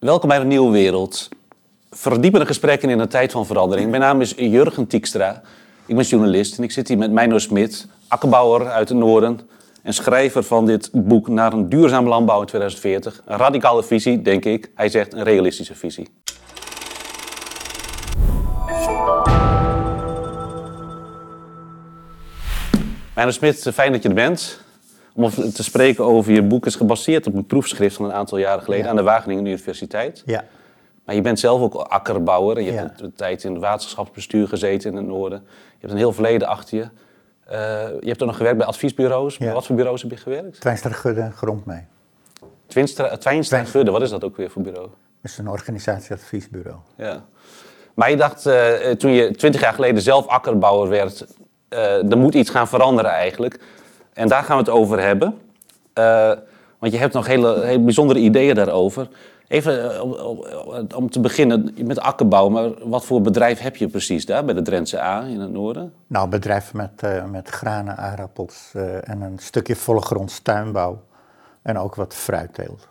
Welkom bij de Nieuwe Wereld. Verdiepende gesprekken in een tijd van verandering. Mijn naam is Jurgen Tiekstra. Ik ben journalist en ik zit hier met Meino Smit, akkerbouwer uit het noorden en schrijver van dit boek Naar een duurzame landbouw in 2040. Een radicale visie, denk ik. Hij zegt een realistische visie. Meino Smit, fijn dat je er bent. Om te spreken over je boek is gebaseerd op een proefschrift van een aantal jaren geleden aan de Wageningen Universiteit. Ja. Maar je bent zelf ook akkerbouwer. Je Ja. hebt een tijd in het waterschapsbestuur gezeten in het noorden. Je hebt een heel verleden achter je. Eh, je hebt ook nog gewerkt bij adviesbureaus. Bij wat voor bureaus heb je gewerkt? Twijnstra Gudde grond mee. Twinstra, Twijnstra Twijn- Gudde, wat is dat ook weer voor bureau? Dat is een organisatieadviesbureau. Ja. Maar je dacht, eh, toen je twintig jaar geleden zelf akkerbouwer werd, eh er moet iets gaan veranderen eigenlijk. En daar gaan we het over hebben. Eh, want je hebt nog hele, hele bijzondere ideeën daarover. Even eh, om, om- te beginnen met akkerbouw, maar wat voor bedrijf heb je precies daar bij de Drentse A in het noorden? Nou, een bedrijf met, eh, met granen, aardappels eh, en een stukje volle gronds tuinbouw. En ook wat fruitteelt.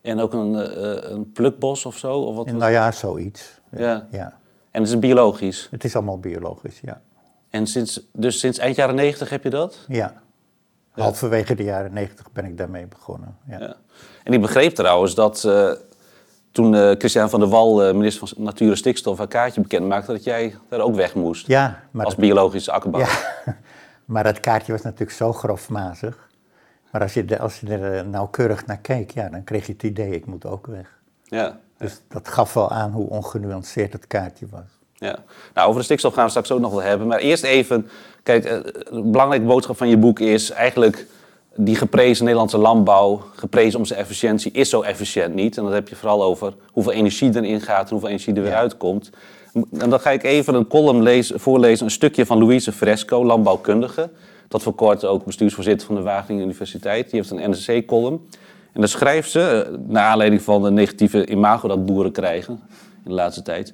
En ook een, eh, een plukbos of zo? Of wat En nou ja, zoiets. Ja. ja. En het is biologisch. Het is allemaal biologisch, ja. En sinds, dus sinds eind jaren negentig heb je dat? Ja. Halverwege de jaren negentig ben ik daarmee begonnen. Ja. Ja. En ik begreep trouwens dat eh, toen eh Christian van der Wal, eh, minister van Natuur en Stikstof, een kaartje bekend maakte dat jij daar ook weg moest. Ja, maar, als biologische akkerbouw. ja. maar het kaartje was natuurlijk zo grofmazig. Maar als je, de- als je er nauwkeurig naar keek, ja, dan kreeg je het idee, ik moet ook weg. Ja. Dus dat gaf wel aan hoe ongenuanceerd het kaartje was. Ja. Nou, over de stikstof gaan we straks ook nog wel hebben. Maar eerst even, kijk, eh, een belangrijke boodschap van je boek is eigenlijk die geprezen Nederlandse landbouw, geprezen om zijn efficiëntie, is zo efficiënt niet. En dan heb je vooral over hoeveel energie erin gaat en hoeveel energie er weer Ja. uitkomt. En dan ga ik even een column lezen, voorlezen, een stukje van Louise Fresco, landbouwkundige. Tot voor kort ook bestuursvoorzitter van de Wageningen Universiteit. Die heeft een NRC-column. En daar schrijft ze, eh, naar aanleiding van de negatieve imago dat boeren krijgen in de laatste tijd.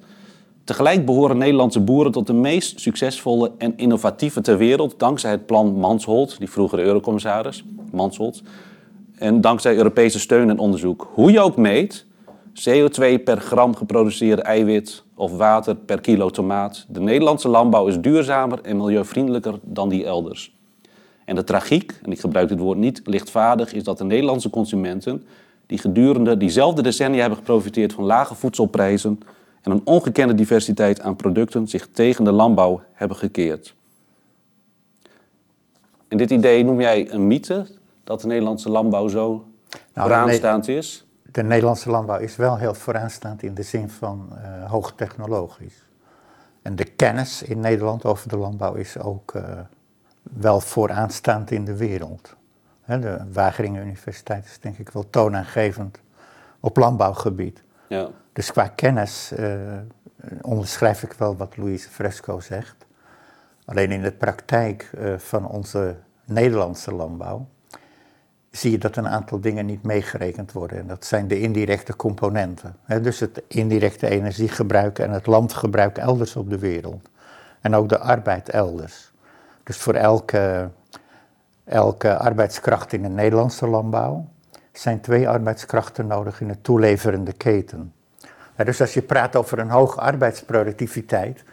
Tegelijk behoren Nederlandse boeren tot de meest succesvolle en innovatieve ter wereld, dankzij het plan Mansholt, die vroegere eurocommissaris, Mansholt, en dankzij Europese steun en onderzoek. Hoe je ook meet, CO2 per gram geproduceerde eiwit of water per kilo tomaat, de Nederlandse landbouw is duurzamer en milieuvriendelijker dan die elders. En de tragiek, en ik gebruik dit woord niet lichtvaardig, is dat de Nederlandse consumenten, die gedurende diezelfde decennia hebben geprofiteerd van lage voedselprijzen en een ongekende diversiteit aan producten, zich tegen de landbouw hebben gekeerd. En dit idee noem jij een mythe, dat de Nederlandse landbouw zo Nou, vooraanstaand is? De Nederlandse landbouw is wel heel vooraanstaand in de zin van eh hoogtechnologisch. En de kennis in Nederland over de landbouw is ook eh, wel vooraanstaand in de wereld. Hè, de Wageningen Universiteit is denk ik wel toonaangevend op landbouwgebied. Ja. Dus qua kennis eh, onderschrijf ik wel wat Louise Fresco zegt. Alleen in de praktijk eh, van onze Nederlandse landbouw zie je dat een aantal dingen niet meegerekend worden. En dat zijn de indirecte componenten. Dus het indirecte energiegebruik en het landgebruik elders op de wereld. En ook de arbeid elders. Dus voor elke, elke arbeidskracht in de Nederlandse landbouw zijn twee arbeidskrachten nodig in de toeleverende keten. Dus als je praat over een hoge arbeidsproductiviteit,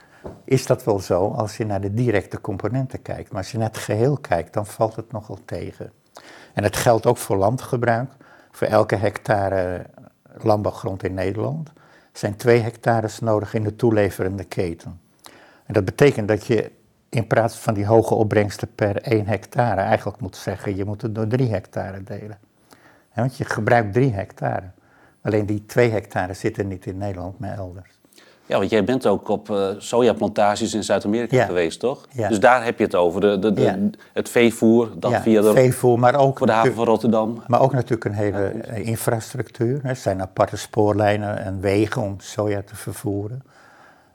is dat wel zo als je naar de directe componenten kijkt. Maar als je naar het geheel kijkt, dan valt het nogal tegen. En het geldt ook voor landgebruik. Voor elke hectare landbouwgrond in Nederland zijn twee hectares nodig in de toeleverende keten. En dat betekent dat je in plaats van die hoge opbrengsten per één hectare eigenlijk moet zeggen, je moet het door drie hectare delen. Want je gebruikt drie hectare. Alleen die twee hectare zitten niet in Nederland, maar elders. Ja, want jij bent ook op eh, sojaplantages in Zuid-Amerika Ja. geweest, toch? Ja. Dus daar heb je het over, de, de, de- Ja. het veevoer dat ja, via de, veevoer, maar ook, voor de haven van Rotterdam. maar ook natuurlijk een hele eh, infrastructuur. Er zijn aparte spoorlijnen en wegen om soja te vervoeren.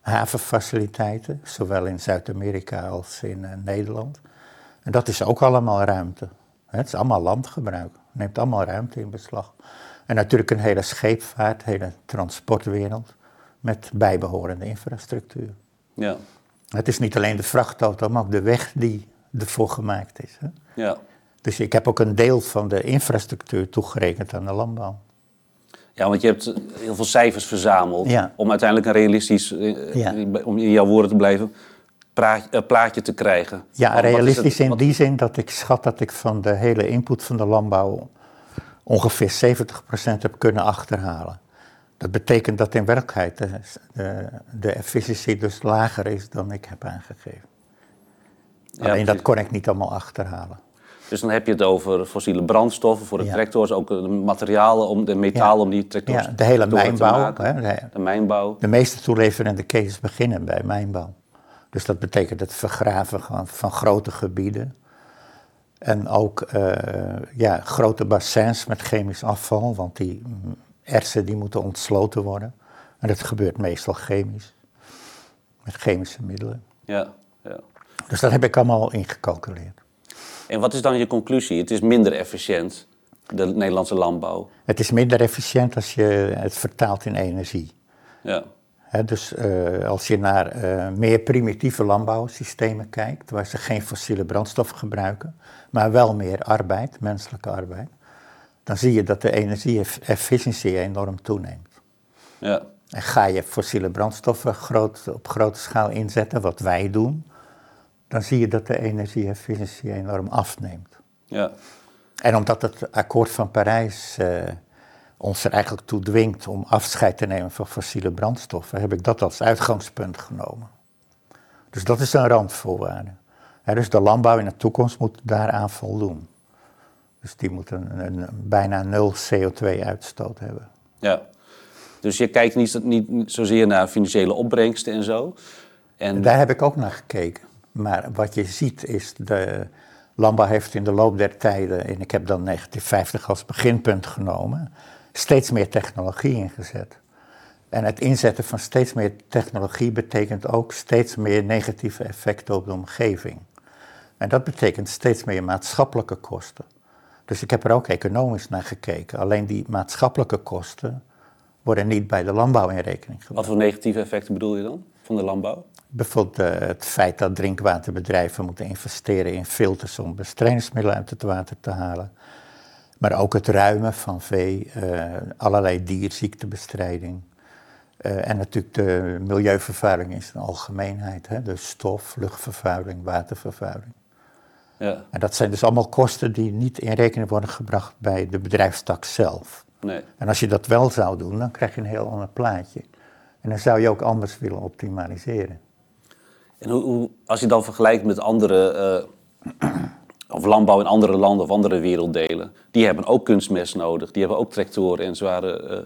Havenfaciliteiten, zowel in Zuid-Amerika als in eh, Nederland. En dat is ook allemaal ruimte. Het is allemaal landgebruik. Het neemt allemaal ruimte in beslag. En natuurlijk een hele scheepvaart, hele transportwereld met bijbehorende infrastructuur. Ja, Het is niet alleen de vrachtauto, maar ook de weg die ervoor gemaakt is. Hè? ja. Dus ik heb ook een deel van de infrastructuur toegerekend aan de landbouw. Ja, want je hebt heel veel cijfers verzameld Ja. om uiteindelijk een realistisch, eh, Ja. om in jouw woorden te blijven, praat- eh, plaatje te krijgen. Ja, het- realistisch in die zin dat ik schat dat ik van de hele input van de landbouw ongeveer 70% heb kunnen achterhalen. Dat betekent dat in werkelijkheid de, de, de efficiëntie dus lager is dan ik heb aangegeven. Ja, Alleen dat kon ik niet allemaal achterhalen. Dus dan heb je het over fossiele brandstoffen voor de Ja. tractors, ook de materialen, om de metalen Ja. om die tractors Ja, de hele tractoren te mijnbouw. maken. Hè, de, De mijnbouw. de meeste toeleverende ketens beginnen bij mijnbouw. Dus dat betekent het vergraven van, van grote gebieden. En ook eh, ja, grote bassins met chemisch afval, want die mm, ersen die moeten ontsloten worden. En dat gebeurt meestal chemisch, met chemische middelen. Ja, ja. Dus dat heb ik allemaal ingecalculeerd. En wat is dan je conclusie? Het is minder efficiënt, de Nederlandse landbouw. Het is minder efficiënt als je het vertaalt in energie. Ja, Dus eh, als je naar eh, meer primitieve landbouwsystemen kijkt, waar ze geen fossiele brandstoffen gebruiken, maar wel meer arbeid, menselijke arbeid, dan zie je dat de energie-efficiëntie enorm toeneemt. ja, En ga je fossiele brandstoffen groot, op grote schaal inzetten, wat wij doen, dan zie je dat de energie-efficiëntie enorm afneemt. ja. En omdat het akkoord van Parijs eh, ons er eigenlijk toe dwingt om afscheid te nemen van fossiele brandstoffen, heb ik dat als uitgangspunt genomen. Dus dat is een randvoorwaarde. Dus de landbouw in de toekomst moet daaraan voldoen. Dus die moet een, een bijna nul CO2-uitstoot hebben. ja. Dus je kijkt niet, niet, niet zozeer naar financiële opbrengsten en zo. En Daar heb ik ook naar gekeken. Maar wat je ziet is, de landbouw heeft in de loop der tijden, en ik heb dan 1950 als beginpunt genomen, steeds meer technologie ingezet. En het inzetten van steeds meer technologie betekent ook steeds meer negatieve effecten op de omgeving. En dat betekent steeds meer maatschappelijke kosten. Dus ik heb er ook economisch naar gekeken. Alleen die maatschappelijke kosten worden niet bij de landbouw in rekening gebracht. wat voor negatieve effecten bedoel je dan van de landbouw? Bijvoorbeeld eh, het feit dat drinkwaterbedrijven moeten investeren in filters om bestrijdingsmiddelen uit het water te halen. Maar ook het ruimen van vee, eh, allerlei dierziektebestrijding. Eh, en natuurlijk de milieuvervuiling in zijn algemeenheid. Hè? Dus stof, luchtvervuiling, watervervuiling. Ja, En dat zijn dus allemaal kosten die niet in rekening worden gebracht bij de bedrijfstak zelf. nee. En als je dat wel zou doen, dan krijg je een heel ander plaatje. En dan zou je ook anders willen optimaliseren. En hoe, hoe, als je dan vergelijkt met andere, eh, of landbouw in andere landen of andere werelddelen, die hebben ook kunstmest nodig. Die hebben ook tractoren en zware eh,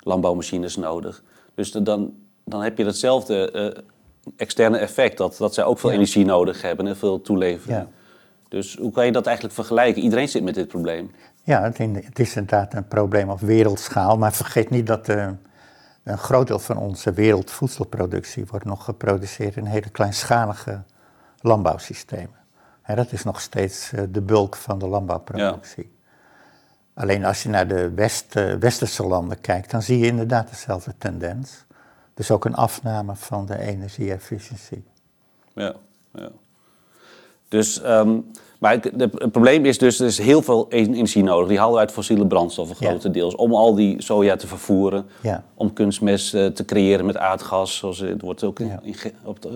landbouwmachines nodig. Dus de- dan, dan heb je hetzelfde eh, externe effect, dat, dat zij ook veel Ja. energie nodig hebben en veel toeleveren. Ja. Dus hoe kan je dat eigenlijk vergelijken? Iedereen zit met dit probleem. Ja, het is inderdaad een probleem op wereldschaal, maar vergeet niet dat eh, een groot deel van onze wereldvoedselproductie wordt nog geproduceerd in hele kleinschalige landbouwsystemen. Dat is nog steeds eh, de bulk van de landbouwproductie. Alleen als je naar de west, eh, westerse landen kijkt, dan zie je inderdaad dezelfde tendens. Dus ook een afname van de energie-efficiëntie. Ja, ja. Dus, ehm, maar de- het probleem is dus, er is heel veel e- energie nodig. Die halen we uit fossiele brandstoffen Ja. grotendeels. Om al die soja te vervoeren. Ja. Om kunstmest eh, te creëren met aardgas. Zoals het wordt ook in, op eh,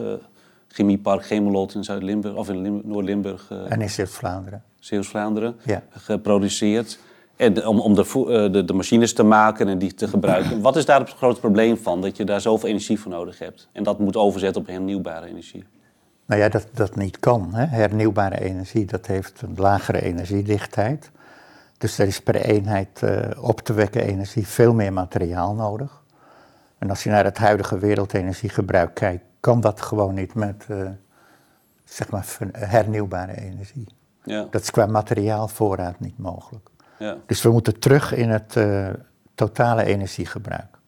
chemiepark Gemelot in Zuid-Limburg. Of in Lim- Noord-Limburg, eh En in Zuid-Vlaanderen. Zeeuws-Vlaanderen. Ja. Geproduceerd. En om, om de, eh, de, de machines te maken en die te gebruiken. Wat is daar het grote probleem van? Dat je daar zoveel energie voor nodig hebt. En dat moet overzetten op hernieuwbare energie. Nou ja, dat dat niet kan. Hè. Hernieuwbare energie, dat heeft een lagere energiedichtheid. Dus er is per eenheid eh, op te wekken energie veel meer materiaal nodig. En als je naar het huidige wereldenergiegebruik kijkt, kan dat gewoon niet met eh, zeg maar hernieuwbare energie. Ja, Dat is qua materiaalvoorraad niet mogelijk. ja. Dus we moeten terug in het eh, totale energiegebruik.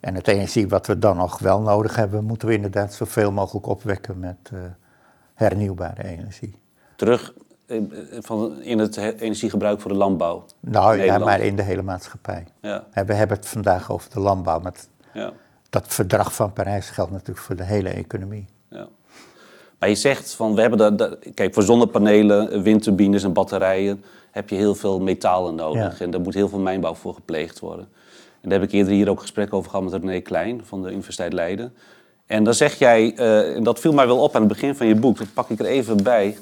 En het energie wat we dan nog wel nodig hebben, moeten we inderdaad zoveel mogelijk opwekken met eh, hernieuwbare energie. terug van, in het he- energiegebruik voor de landbouw. Nou ja, maar in de hele maatschappij. Ja, We hebben het vandaag over de landbouw, maar het- ja, dat verdrag van Parijs geldt natuurlijk voor de hele economie. ja. Maar je zegt van, we hebben dat, dat- kijk, voor zonnepanelen, eh, windturbines en batterijen heb je heel veel metalen nodig. Ja. En daar moet heel veel mijnbouw voor gepleegd worden. En daar heb ik eerder hier ook gesprek over gehad met René Klein van de Universiteit Leiden. En dan zeg jij, eh, en dat viel mij wel op aan het begin van je boek, dat pak ik er even bij,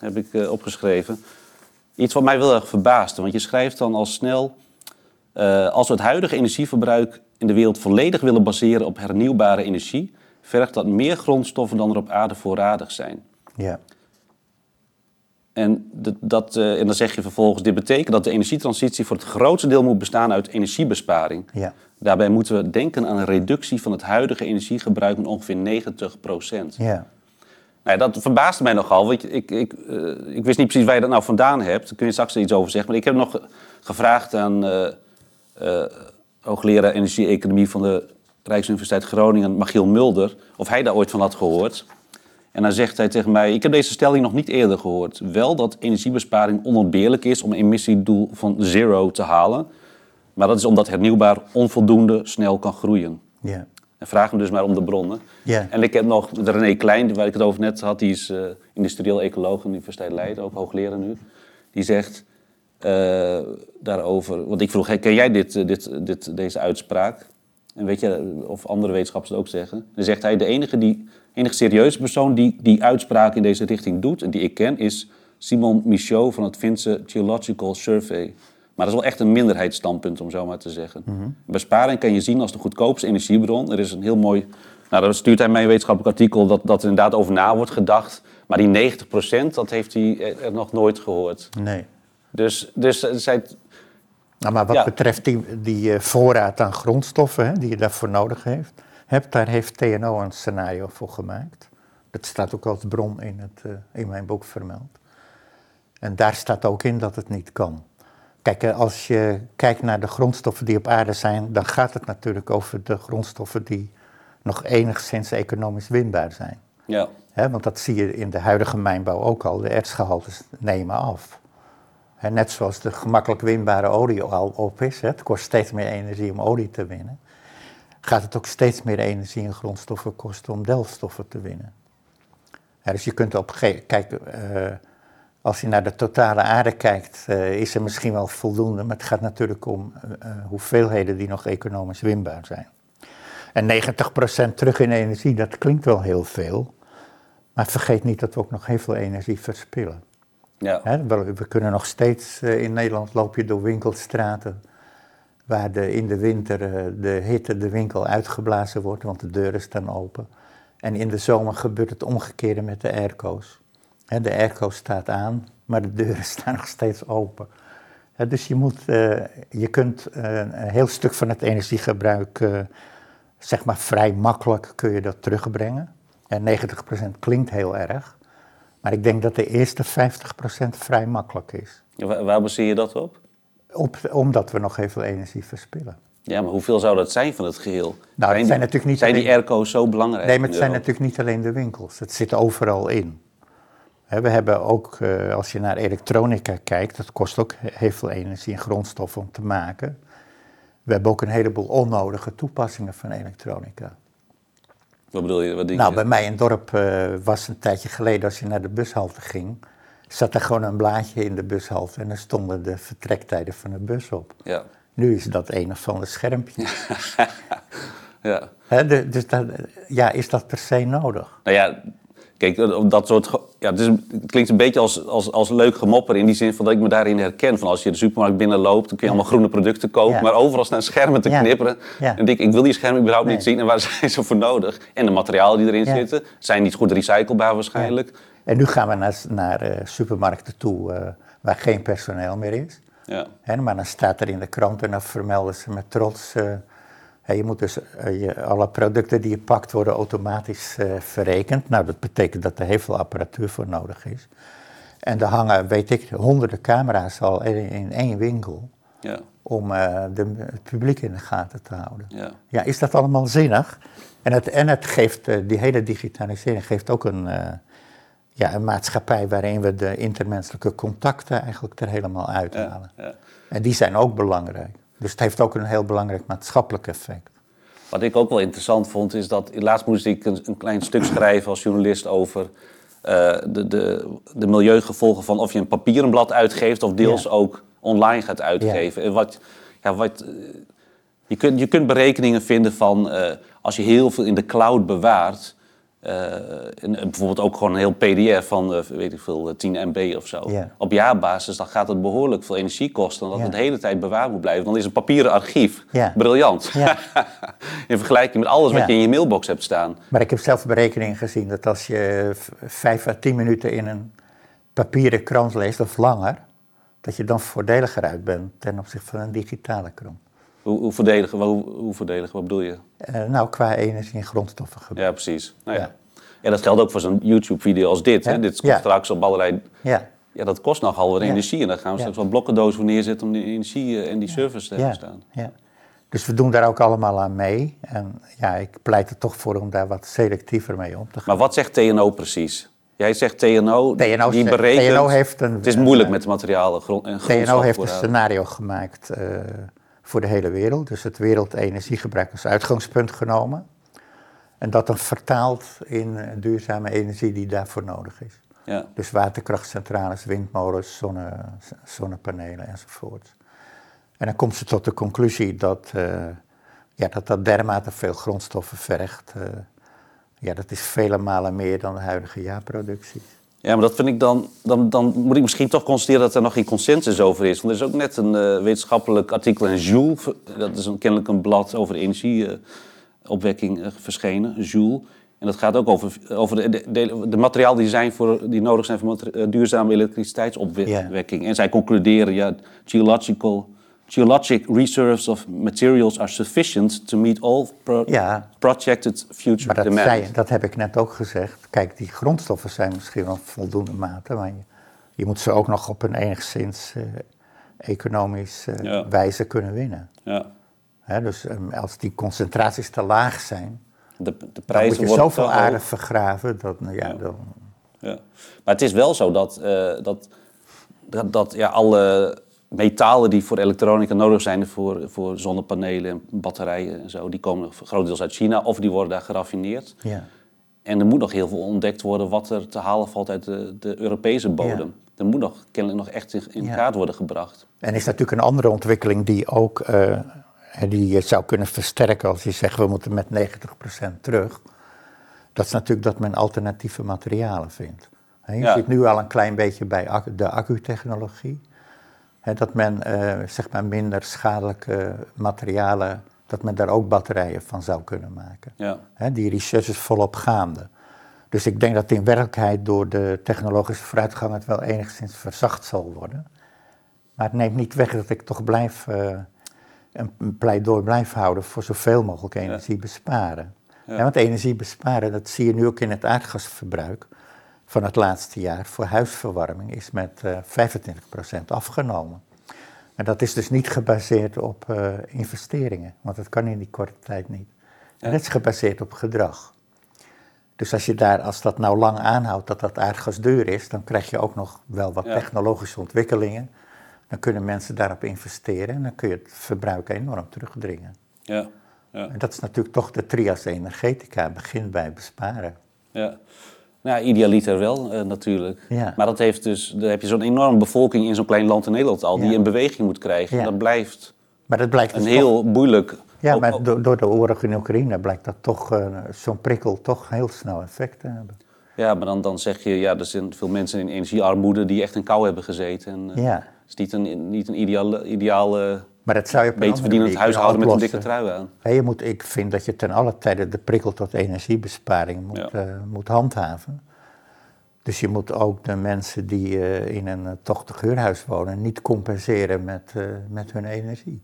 heb ik eh, opgeschreven. Iets wat mij wel erg verbaasde, want je schrijft dan al snel... als we het huidige energieverbruik in de wereld volledig willen baseren op hernieuwbare energie... vergt dat meer grondstoffen dan er op aarde voorradig zijn. Ja. En, dat, dat, eh, en dan zeg je vervolgens, dit betekent dat de energietransitie voor het grootste deel moet bestaan uit energiebesparing. Ja. Daarbij moeten we denken aan een reductie van het huidige energiegebruik met ongeveer 90 procent. Ja. Nou, ja, dat verbaasde mij nogal, want ik, ik, eh, ik wist niet precies waar je dat nou vandaan hebt. Daar kun je straks iets over zeggen. Maar ik heb nog ge- gevraagd aan eh, hoogleraar energie-economie van de Rijksuniversiteit Groningen, Machiel Mulder, of hij daar ooit van had gehoord. En dan zegt hij tegen mij, ik heb deze stelling nog niet eerder gehoord. Wel dat energiebesparing onontbeerlijk is om een emissiedoel van zero te halen. Maar dat is omdat hernieuwbaar onvoldoende snel kan groeien. Ja. En vraag hem dus maar om de bronnen. Ja. En ik heb nog René Klein, waar ik het over net had, die is eh, industrieel ecoloog aan de Universiteit Leiden, ook hoogleraar nu. Die zegt eh, daarover, want ik vroeg, hey, ken jij dit, eh, dit, dit, deze uitspraak? En weet je, of andere wetenschappers het ook zeggen. Dan zegt hij, de enige, die, enige serieuze persoon die die uitspraak in deze richting doet, en die ik ken, is Simon Michaud van het Finse Geological Survey. Maar dat is wel echt een minderheidsstandpunt, om zo maar te zeggen. Besparing kan je zien als de goedkoopste energiebron. Er is een heel mooi, nou daar stuurt hij mij een wetenschappelijk artikel, dat, dat er inderdaad over na wordt gedacht. Maar die 90%, dat heeft hij eh, nog nooit gehoord. Nee. Dus, dus eh, zij, Nou, maar wat Ja. betreft die, die eh, voorraad aan grondstoffen hè, die je daarvoor nodig heeft, hebt, daar heeft TNO een scenario voor gemaakt. Dat staat ook als bron in, het, eh, in mijn boek vermeld. En daar staat ook in dat het niet kan. Kijk, als je kijkt naar de grondstoffen die op aarde zijn, dan gaat het natuurlijk over de grondstoffen die nog enigszins economisch winbaar zijn. ja, want dat zie je in de huidige mijnbouw ook al. De ertsgehaltes nemen af. Hè, net zoals de gemakkelijk winbare olie al op is. Hè, het kost steeds meer energie om olie te winnen. Gaat het ook steeds meer energie en grondstoffen kosten om delfstoffen te winnen. Dus je kunt op kijk, eh, als je naar de totale aarde kijkt, eh, is er misschien wel voldoende. Maar het gaat natuurlijk om eh, hoeveelheden die nog economisch winbaar zijn. En 90% terug in energie, dat klinkt wel heel veel. Maar vergeet niet dat we ook nog heel veel energie verspillen. Hè, we kunnen nog steeds, eh, in Nederland loop je door winkelstraten waar de, in de winter eh, de hitte de winkel uitgeblazen wordt, want de deuren staan open. En in de zomer gebeurt het omgekeerde met de airco's. Hè, de airco staat aan, maar de deuren staan nog steeds open. Dus je, moet, eh, je kunt een heel stuk van het energiegebruik, eh, zeg maar vrij makkelijk, kun je dat terugbrengen. En 90% klinkt heel erg. Maar ik denk dat de eerste 50% vrij makkelijk is. Waar, waar baseer je dat op? Op, omdat we nog heel veel energie verspillen. Ja, maar hoeveel zou dat zijn van het geheel? Nou, het die- zijn natuurlijk niet Zijn die alleen- airco's zo belangrijk? Nee, maar het zijn natuurlijk niet alleen de winkels. Het zit overal in. We hebben ook, eh, als je naar elektronica kijkt, dat kost ook heel veel energie en grondstoffen om te maken. We hebben ook een heleboel onnodige toepassingen van elektronica. Wat bedoel je? Wat denk Nou, je? bij mij in het dorp eh, was een tijdje geleden, als je naar de bushalte ging, zat er gewoon een blaadje in de bushalte en er stonden de vertrektijden van de bus op. Ja. Nu is dat een of ander schermpje. ja. Dus dat, ja, is dat per se nodig? Nou ja, kijk, dat- soort. Ja, het, is, het klinkt een beetje als, als, als leuk gemopper in die zin van dat ik me daarin herken. Van als je de supermarkt binnenloopt, dan kun je allemaal groene producten kopen. Ja. Maar overal staan schermen te knipperen. Ja. En denk ik, ik wil die schermen überhaupt Nee. niet zien. En waar zijn ze voor nodig? En de materialen die erin zitten zijn niet goed recyclebaar waarschijnlijk. En nu gaan we naar, naar eh, supermarkten toe eh, waar geen personeel meer is. Ja. Hè, maar dan staat er in de krant en dan vermelden ze met trots. eh, je moet dus eh, je, alle producten die je pakt worden automatisch eh, verrekend. Nou, dat betekent dat er heel veel apparatuur voor nodig is. En er hangen, weet ik, honderden camera's al in, in één winkel. Ja. Om eh, de, het publiek in de gaten te houden. Ja. Ja, is dat allemaal zinnig? En het, en het geeft, die hele digitalisering geeft ook een, ja, een maatschappij waarin we de intermenselijke contacten eigenlijk er helemaal uithalen. Ja. Ja. En die zijn ook belangrijk. Dus het heeft ook een heel belangrijk maatschappelijk effect. Wat ik ook wel interessant vond, is dat laatst moest ik een, een klein stuk schrijven als journalist over eh, de, de, de milieugevolgen van of je een papieren blad uitgeeft of deels Ja. ook online gaat uitgeven. En wat, ja, wat, eh, Je kunt, je kunt berekeningen vinden van eh, als je heel veel in de cloud bewaart. Eh, en bijvoorbeeld ook gewoon een heel PDF van, eh, weet ik veel, eh, 10 MB of zo. Op jaarbasis, dan gaat het behoorlijk veel energie kosten. Omdat Ja. het de hele tijd bewaard moet blijven. Dan is een papieren archief Ja. briljant. Ja. in vergelijking met alles wat je in je mailbox hebt staan. Maar ik heb zelf berekeningen gezien dat als je v- vijf à tien minuten in een papieren krant leest of langer, dat je dan voordeliger uit bent ten opzichte van een digitale krant. Hoe, hoe, verdedigen, hoe, hoe verdedigen, wat bedoel je? Eh, nou, qua energie- en grondstoffen. Ja, precies. Nou, ja. Ja. Ja. dat geldt ook voor zo'n YouTube-video als dit. Hè? Ja. Dit komt straks op allerlei... Ja, Ja, dat kost nogal wat energie. En daar gaan we straks wel blokkendozen voor neerzetten om die energie eh, en die service te hebben staan. ja. Dus we doen daar ook allemaal aan mee. En ja, ik pleit er toch voor om daar wat selectiever mee om te gaan. Maar wat zegt TNO precies? Jij zegt TNO, TNO die berekent... TNO heeft een- het is moeilijk met de materialen grond, en TNO heeft een scenario gemaakt eh, voor de hele wereld. Dus het wereldenergiegebruik als uitgangspunt genomen. En dat dan vertaald in duurzame energie die daarvoor nodig is. Ja, Dus waterkrachtcentrales, windmolens, zonne, zonnepanelen enzovoort. En dan komt ze tot de conclusie dat eh, ja, dat, dat dermate veel grondstoffen vergt. eh, ja, dat is vele malen meer dan de huidige jaarproductie. Ja maar dat vind ik dan, dan... Dan moet ik misschien toch constateren dat er nog geen consensus over is. Want er is ook net een eh, wetenschappelijk artikel in Joule... dat is een, kennelijk een blad over energieopwekking eh, verschenen, Joule... En dat gaat ook over, over de, de, de, de materialen die, zijn voor, die nodig zijn voor eh, duurzame elektriciteitsopwekking. En zij concluderen, ja, geological, geologic reserves of materials are sufficient to meet all pro- Ja. projected future Maar dat, demand. zei, dat heb ik net ook gezegd. Kijk, die grondstoffen zijn misschien wel voldoende mate, maar je, je moet ze ook nog op een enigszins eh, economisch eh, Ja. wijze kunnen winnen. Ja. Hè, dus ehm, als die concentraties te laag zijn, De, de dan moet je zoveel aarde vergraven. Dat, nou ja, Ja. dan, Ja. Maar het is wel zo dat, eh, dat, dat, dat ja, alle metalen die voor elektronica nodig zijn, voor, voor zonnepanelen en batterijen en zo, die komen grotendeels uit China of die worden daar geraffineerd. ja. En er moet nog heel veel ontdekt worden wat er te halen valt uit de, de Europese bodem. Er moet nog kennelijk nog echt in, in Ja. kaart worden gebracht. En is natuurlijk een andere ontwikkeling die ook eh, die je zou kunnen versterken als je zegt we moeten met 90% terug. Dat is natuurlijk dat men alternatieve materialen vindt. Je Ja. ziet nu al een klein beetje bij de accutechnologie. Hè, dat men eh, zeg maar minder schadelijke materialen, dat men daar ook batterijen van zou kunnen maken. Ja. Hè, die research is volop gaande. Dus ik denk dat in werkelijkheid door de technologische vooruitgang het wel enigszins verzacht zal worden. Maar het neemt niet weg dat ik toch blijf, eh, een pleidooi blijf houden voor zoveel mogelijk energie besparen. Ja. Ja, want energie besparen, dat zie je nu ook in het aardgasverbruik van het laatste jaar voor huisverwarming, is met eh 25% afgenomen. En dat is dus niet gebaseerd op eh, investeringen, want dat kan in die korte tijd niet. En dat is gebaseerd op gedrag. Dus als, je daar, als dat nou lang aanhoudt dat dat aardgas duur is, dan krijg je ook nog wel wat Ja. technologische ontwikkelingen. Dan kunnen mensen daarop investeren en dan kun je het verbruik enorm terugdringen. Ja. Ja. En dat is natuurlijk toch de trias energetica, begint bij besparen. Ja. Nou, idealiter wel, eh, natuurlijk. Ja. Maar dat heeft dus, dan heb je zo'n enorme bevolking in zo'n klein land in Nederland al, die Ja. in beweging moet krijgen. Ja. Dat blijft Maar dat blijkt een dus heel moeilijk... toch, ja, ook- maar door, door de oorlog in Oekraïne blijkt dat toch eh, zo'n prikkel toch heel snel effect te hebben. Ja, maar dan, dan zeg je, ja, er zijn veel mensen in energiearmoede die echt in kou hebben gezeten. En, eh, Ja. Het is niet een, niet een ideale, ideale Maar dat zou je op beter verdienend manier huishouden met een dikke trui aan. Je moet, ik vind dat je ten alle tijde de prikkel tot energiebesparing moet, Ja. eh, moet handhaven. Dus je moet ook de mensen die eh, in een eh, tochtig huurhuis wonen niet compenseren met, met hun energie.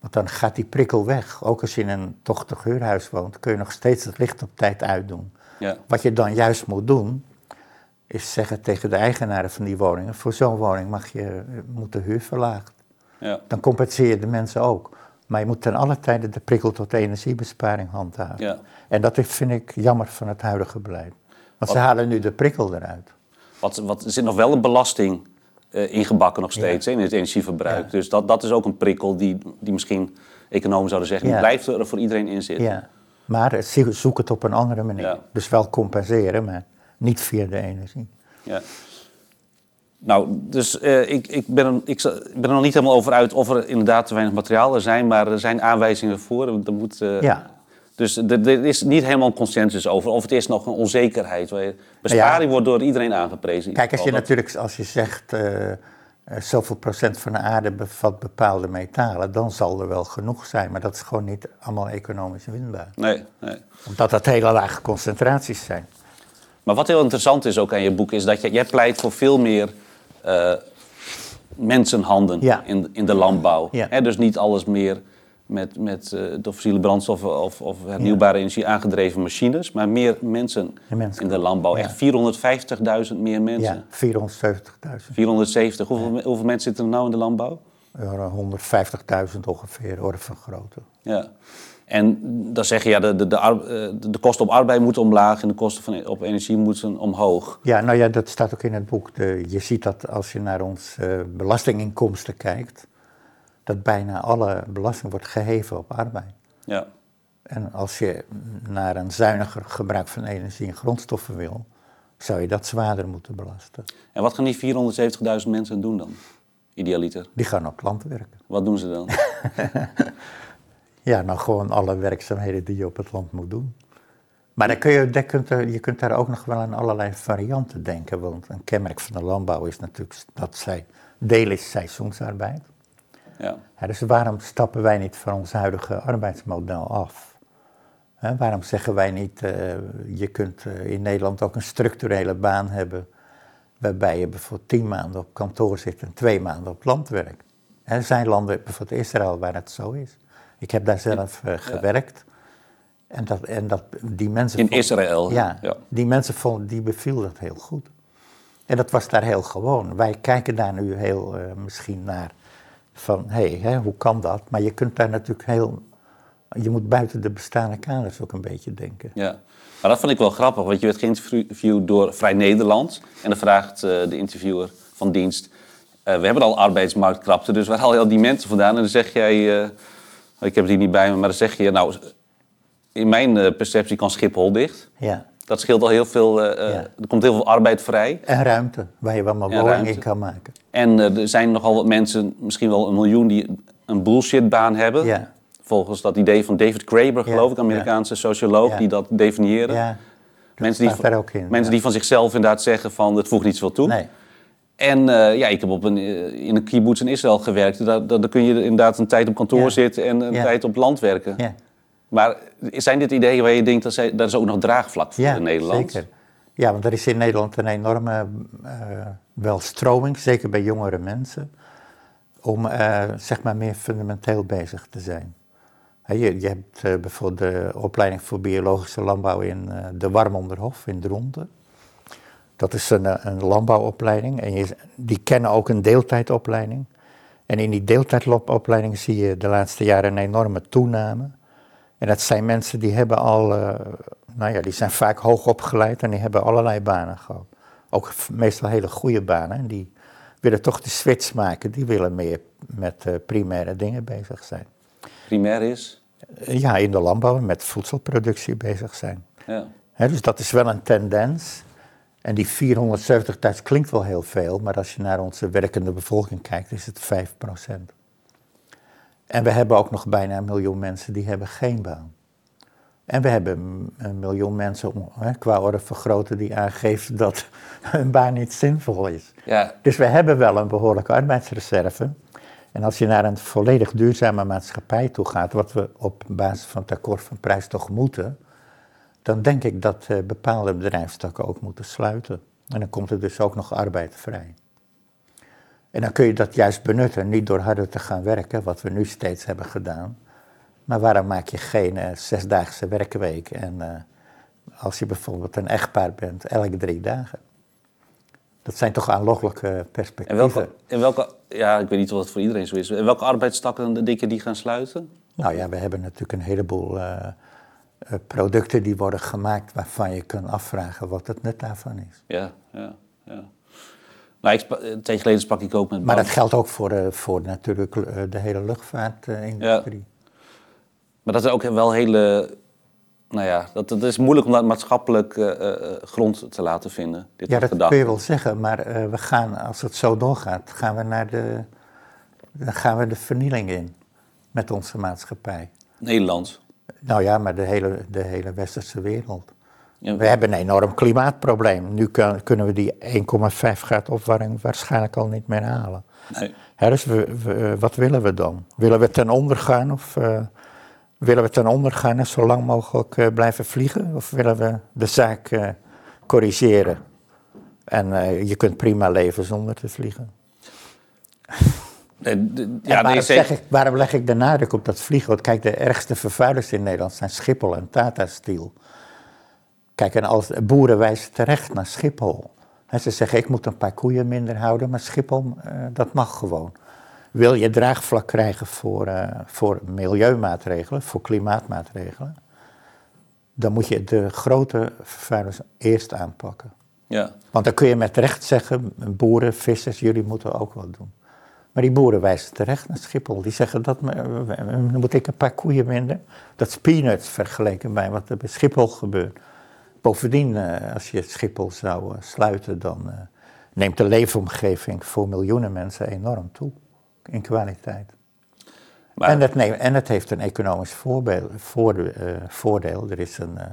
Want dan gaat die prikkel weg. Ook als je in een tochtig huurhuis woont, kun je nog steeds het licht op tijd uitdoen. Ja. Wat je dan juist moet doen, is zeggen tegen de eigenaren van die woningen: voor zo'n woning mag je, moet de huur verlaagd. Ja. Dan compenseer je de mensen ook. Maar je moet ten alle tijde de prikkel tot energiebesparing handhaven. Ja. En dat vind ik jammer van het huidige beleid. Want ze Wat- halen nu de prikkel eruit. Wat, wat, er zit nog wel een belasting eh, ingebakken nog steeds in het energieverbruik. Ja. Dus dat, dat is ook een prikkel die, die misschien economen zouden zeggen, die blijft er voor iedereen in zitten. Ja. Maar zoek het op een andere manier. Dus wel compenseren, maar niet via de energie. Ja. Nou, dus eh, ik, ik, ben er, ik, ik ben er nog niet helemaal over uit of er inderdaad te weinig materiaal er zijn, maar er zijn aanwijzingen voor. Er moet, eh, Ja. Dus er, er is niet helemaal consensus over, of het is nog een onzekerheid. waar- Besparing wordt door iedereen aangeprezen. Kijk, als je Dat- natuurlijk, als je zegt, eh, zoveel procent van de aarde bevat bepaalde metalen, dan zal er wel genoeg zijn. Maar dat is gewoon niet allemaal economisch winbaar. Nee, nee. Omdat dat hele lage concentraties zijn. Maar wat heel interessant is ook aan je boek, is dat je, jij pleit voor veel meer eh, mensenhanden Ja. in, in de landbouw. Ja. Dus niet alles meer met, met eh, fossiele brandstoffen of, of hernieuwbare energie aangedreven machines, maar meer mensen in de landbouw. Echt 450.000 meer mensen. Ja, 470.000. 470. Hoeveel, hoeveel mensen zitten er nou in de landbouw? Ja, 150.000 ongeveer, orde van grootte. Ja. En dan zeg je, ja, de, de, de, ar- eh, de, de kosten op arbeid moeten omlaag en de kosten van, op energie moeten omhoog. Ja, nou ja, dat staat ook in het boek. De, je ziet dat als je naar ons eh, belastinginkomsten kijkt, dat bijna alle belasting wordt geheven op arbeid. Ja. En als je naar een zuiniger gebruik van energie en grondstoffen wil, zou je dat zwaarder moeten belasten. En wat gaan die 470.000 mensen doen dan? Idealiter. Die gaan op land werken. Wat doen ze dan? Ja, nou gewoon alle werkzaamheden die je op het land moet doen. Maar dan kun je, kunt er, je kunt daar ook nog wel aan allerlei varianten denken. Want een kenmerk van de landbouw is natuurlijk dat zij deel is seizoensarbeid. Ja. Ja, dus waarom stappen wij niet van ons huidige arbeidsmodel af? Waarom zeggen wij niet, eh, je kunt eh, in Nederland ook een structurele baan hebben, waarbij je bijvoorbeeld tien maanden op kantoor zit en twee maanden op land werkt? Er zijn landen, bijvoorbeeld Israël, waar het zo is. Ik heb daar zelf eh, gewerkt. En, dat, en dat, die mensen In vonden- Israël, Ja, ja. die mensen vonden, die beviel dat heel goed. En dat was daar heel gewoon. Wij kijken daar nu heel eh, misschien naar van, hé, hè, hoe kan dat? Maar je kunt daar natuurlijk heel, je moet buiten de bestaande kaders ook een beetje denken. ja. Maar dat vond ik wel grappig, want je werd geïnterviewd door Vrij Nederland. En dan vraagt eh, de interviewer van dienst... we hebben al arbeidsmarktkrapte, dus waar haal je al die mensen vandaan? En dan zeg jij... ik heb die niet bij me, maar dan zeg je... Nou, in mijn eh, perceptie kan Schiphol dicht. Ja. Dat scheelt al heel veel... eh, eh, Ja. Er komt heel veel arbeid vrij. En ruimte, waar je Ja, woningen ruimte. in kan maken. En er zijn nogal wat mensen, misschien wel een miljoen, die een bullshitbaan hebben. Ja. Volgens dat idee van David Graeber, geloof ik, Amerikaanse socioloog, die dat definiëren. Ja, dat mensen die, ook in. mensen die van zichzelf inderdaad zeggen van het voegt niet zoveel toe. Nee, En eh, ja, ik heb op een, eh, in een kibbutz in Israël gewerkt. Daar, daar, daar kun je inderdaad een tijd op kantoor Ja. zitten en een Ja. tijd op land werken. ja. Maar zijn dit ideeën waar je denkt, dat zij, daar is ook nog draagvlak voor in Nederland? zeker. Ja, want er is in Nederland een enorme eh, wel stroming, zeker bij jongere mensen, om zeg maar meer fundamenteel bezig te zijn. Je, je hebt bijvoorbeeld de opleiding voor biologische landbouw in de Warmonderhof in Dronten. Dat is een, eh, een landbouwopleiding en je, die kennen ook een deeltijdopleiding. En in die deeltijdopleiding zie je de laatste jaren een enorme toename. En dat zijn mensen die hebben al, eh, nou ja, die zijn vaak hoog opgeleid en die hebben allerlei banen gehad. Ook meestal hele goede banen. En die willen toch de switch maken. Die willen meer met eh, primaire dingen bezig zijn. Primair is? Ja, in de landbouw met voedselproductie bezig zijn. Ja. Dus dat is wel een tendens. En die 470.000 klinkt wel heel veel, maar als je naar onze werkende bevolking kijkt, is het 5%. En we hebben ook nog bijna een miljoen mensen die hebben geen baan. En we hebben een- miljoen mensen, om, hè, qua orde van grootte, die aangeeft dat een baan niet zinvol is. Ja, Dus we hebben wel een behoorlijke arbeidsreserve. En als je naar een volledig duurzame maatschappij toe gaat, wat we op basis van het akkoord van prijs toch moeten, dan denk ik dat eh, bepaalde bedrijfstakken ook moeten sluiten. En dan komt er dus ook nog arbeid vrij. En dan kun je dat juist benutten, niet door harder te gaan werken, wat we nu steeds hebben gedaan. Maar waarom maak je geen eh, zesdaagse werkweek en eh, als je bijvoorbeeld een echtpaar bent, elke drie dagen? Dat zijn toch aanlokkelijke En perspectieven. welke, en welke, ja, ik weet niet of dat voor iedereen zo is. En welke arbeidstakken denk je die gaan sluiten? Nou ja, we hebben natuurlijk een heleboel producten die worden gemaakt waarvan je kunt afvragen wat het nut daarvan is. Ja, ja, ja. Nou, ik, een tijdje geleden sprak ik ook met Maar dat geldt ook voor, eh, voor natuurlijk eh, de hele luchtvaartindustrie. Maar dat er ook wel hele nou ja, dat, dat is moeilijk om dat maatschappelijk eh, eh, grond te laten vinden. Dit Ja, dat gedachten. kun je wel zeggen, maar eh, we gaan, als het zo doorgaat, gaan we naar de, dan gaan we de vernieling in met onze maatschappij. Nederland. Nou ja, maar de hele, de hele westerse wereld. Ja, We hebben een enorm klimaatprobleem. Nu kun- kunnen we die 1,5 graden opwarming waarschijnlijk al niet meer halen. nee. Hè, dus we, we- wat willen we dan? Willen we ten onder gaan of eh, willen we ten onder gaan en zo lang mogelijk eh, blijven vliegen? Of willen we de zaak eh, corrigeren? En eh, je kunt prima leven zonder te vliegen. Nee, ja, nee, waarom, ik, waarom leg ik de nadruk op dat vliegen? Want kijk, de ergste vervuilers in Nederland zijn Schiphol en Tata Steel. Kijk, en als boeren wijzen terecht naar Schiphol. En ze zeggen, ik moet een paar koeien minder houden, maar Schiphol, eh, dat mag gewoon. Wil je draagvlak krijgen voor, eh, voor milieumaatregelen, voor klimaatmaatregelen, dan moet je de grote vervuilers eerst aanpakken. Ja. Want dan kun je met recht zeggen, boeren, vissers, jullie moeten ook wat doen. Maar die boeren wijzen terecht naar Schiphol. Die zeggen, dat, dan moet ik een paar koeien minder. Dat is peanuts vergeleken bij wat er bij Schiphol gebeurt. Bovendien, eh, als je Schiphol zou eh, sluiten, dan eh, neemt de leefomgeving voor miljoenen mensen enorm toe. In kwaliteit. Maar, En, het neemt, en het heeft een economisch voorbeeld, voordeel. Er is een eh,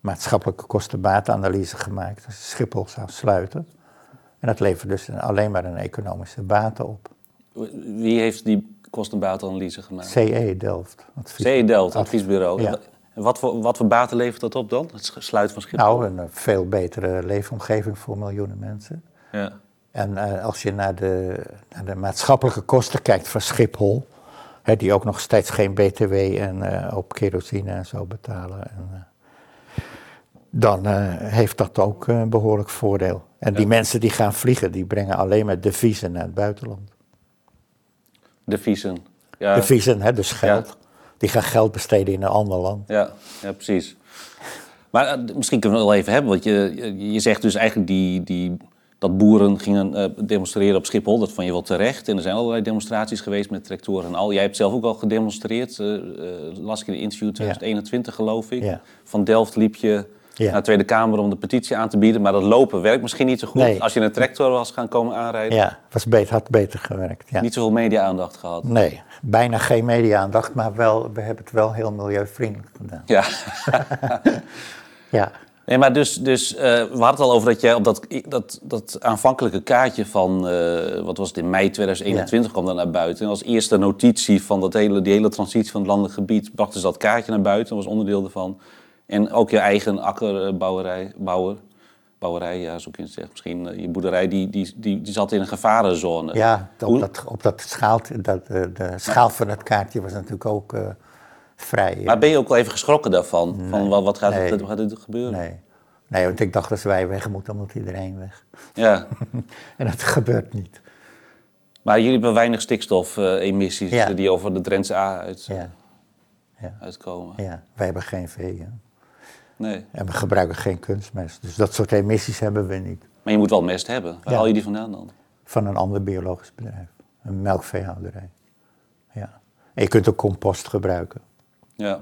maatschappelijke kostenbatenanalyse gemaakt als Schiphol zou sluiten. En dat levert dus een- alleen maar een economische baten op. wie heeft die kostenbaatanalyse gemaakt? CE Delft. CE Delft, adviesbureau. Ja. En wat voor, wat voor baten levert dat op dan? Het sluiten van Schiphol? Nou, een eh, veel betere leefomgeving voor miljoenen mensen. Ja. En eh, als je naar de, naar de maatschappelijke kosten kijkt van Schiphol, hè, die ook nog steeds geen BTW en, eh, op kerosine en zo betalen, en, dan heeft dat ook eh, behoorlijk voordeel. En die mensen die gaan vliegen, die brengen alleen maar deviezen naar het buitenland. Deviezen. Ja, Deviezen, hè, dus geld. Die gaan geld besteden in een ander land. ja, ja, precies. Maar eh, misschien kunnen we het wel even hebben, want je, je- je zegt dus eigenlijk die, die, dat boeren gingen eh, demonstreren op Schiphol. Dat vond je wel terecht. En er zijn allerlei demonstraties geweest met tractoren en al. Jij hebt zelf ook al gedemonstreerd, eh, las ik in een interview 2021 geloof ik. Ja. Van Delft liep je Ja. naar de Tweede Kamer om de petitie aan te bieden. Maar dat lopen werkt misschien niet zo goed. Nee. Als je een tractor was gaan komen aanrijden, Ja, was beter, had beter gewerkt. Ja. niet zoveel media-aandacht gehad. Nee, bijna geen media-aandacht, maar wel, we hebben het wel heel milieuvriendelijk gedaan. Ja. Ja, Nee, maar dus, dus eh, we hadden het al over dat jij op dat, dat, dat aanvankelijke kaartje van, eh, wat was het, in mei 2021 kwam dat naar buiten. En als eerste notitie van dat hele, die hele transitie van het landelijk gebied brachten ze dat kaartje naar buiten. Dat was onderdeel ervan. En ook je eigen akkerbouwerij, bouwer, bouwerij, ja, zo kun je zeggen. Misschien eh, je boerderij, die, die, die, die zat in een gevarenzone. Ja, op Hoe- dat, op dat schaal, dat, eh, de schaal van het kaartje was natuurlijk ook eh, vrij. Maar ben je ook wel even geschrokken daarvan? Van wat, wat gaat, Nee. er, wat gaat er gebeuren? nee. nee, want ik dacht als wij weg moeten, dan moet iedereen weg. Ja. en dat gebeurt niet. Maar jullie hebben weinig stikstofemissies Ja. die over de Drentse A uit, Ja, ja, uitkomen. ja. wij hebben geen vee. hè. Nee. En we gebruiken geen kunstmest. Dus dat soort emissies hebben we niet. Maar je moet wel mest hebben. Waar Ja. haal je die vandaan dan? Van een ander biologisch bedrijf. Een melkveehouderij. Ja. En je kunt ook compost gebruiken. Ja.